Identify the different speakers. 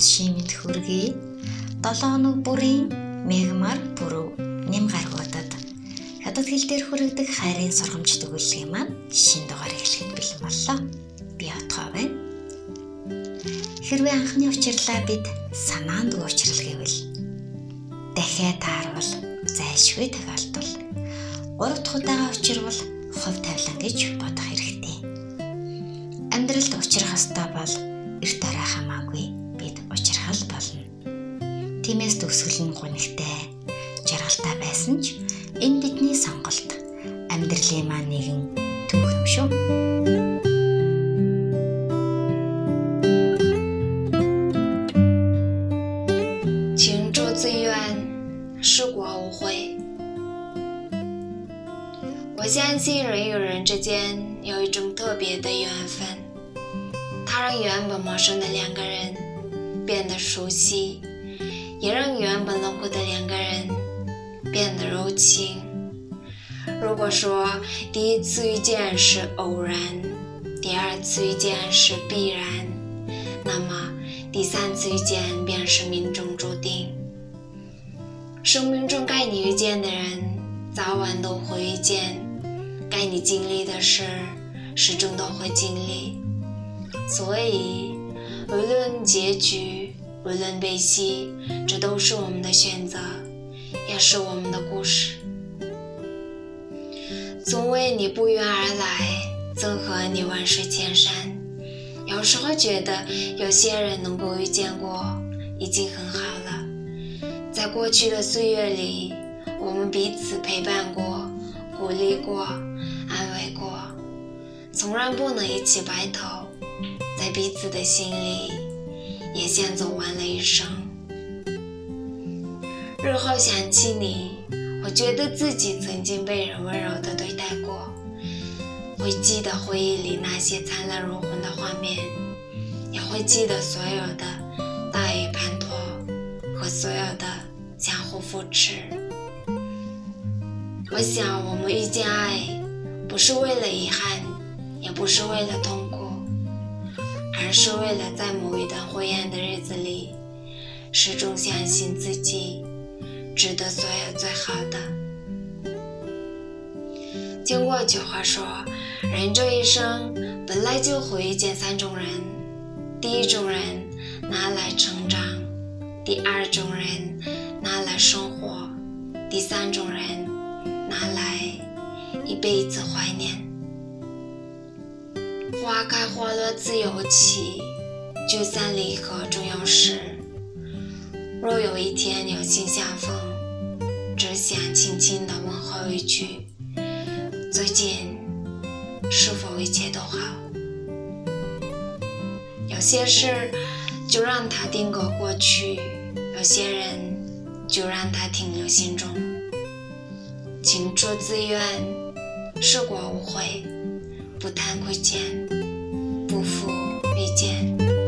Speaker 1: шимэд хүргэе. 7 хоног бүрийн мегмар бүрүү нэм гаргуудад хятад хэл дээр хүргэдэг хайрын сургамж төгөлгийн маань шин дугаар эхлэхэд бэлэн боллоо. Би отгоо байна. Хэрвээ анхны учирлаа бид санаанд уучрал гэвэл дахиад таарвал зайлшгүй тохиолдол. Гурав дахь удаага учирвал хувь тавилан гэж бодох хэрэгтэй. Амьдралд учрах ёстой бол эрт орой хамаагүй бид учрахал болно. Тиймээс төгсгөл нь гонхтой, жаргалтай байсан ч энэ бидний сонголт амьдралын маань нэгэн түүхэм шүү.
Speaker 2: 情出自愿，事果无悔。我相信人与人之间有一种特别的缘分，它让原本陌生的两个人 变得熟悉，也让原本冷酷的两个人变得柔情。如果说第一次遇见是偶然，第二次遇见是必然，那么第三次遇见便是命中注定。生命中该你遇见的人，早晚都会遇见；该你经历的事，始终都会经历。所以，无论结局，无论悲喜，这都是我们的选择，也是我们的故事。总为你不约而来，怎和你万水千山？有时候觉得有些人能够遇见过，已经很好了。在过去的岁月里，我们彼此陪伴过、鼓励过、安慰过，纵然不能一起白头，在彼此的心里，也像走完了一生。日后想起你，我觉得自己曾经被人温柔的对待过，会记得回忆里那些灿烂如虹的画面，也会记得所有的大雨滂沱和所有的相互扶持。我想，我们遇见爱，不是为了遗憾，也不是为了痛，而是为了在某一段灰暗的日子里，始终相信自己。值得所有最好的。听过一句话说，人这一生本来就会遇见三种人：第一种人拿来成长，第二种人拿来生活，第三种人拿来一辈子怀念。花开花落自有期，聚散离合终有时。若有一天有幸相逢，只想轻轻地问候一句：“最近是否一切都好？”有些事就让它定格过去，有些人就让它停留心中。情出自愿，事过无悔，不谈亏欠，夫妇遇见。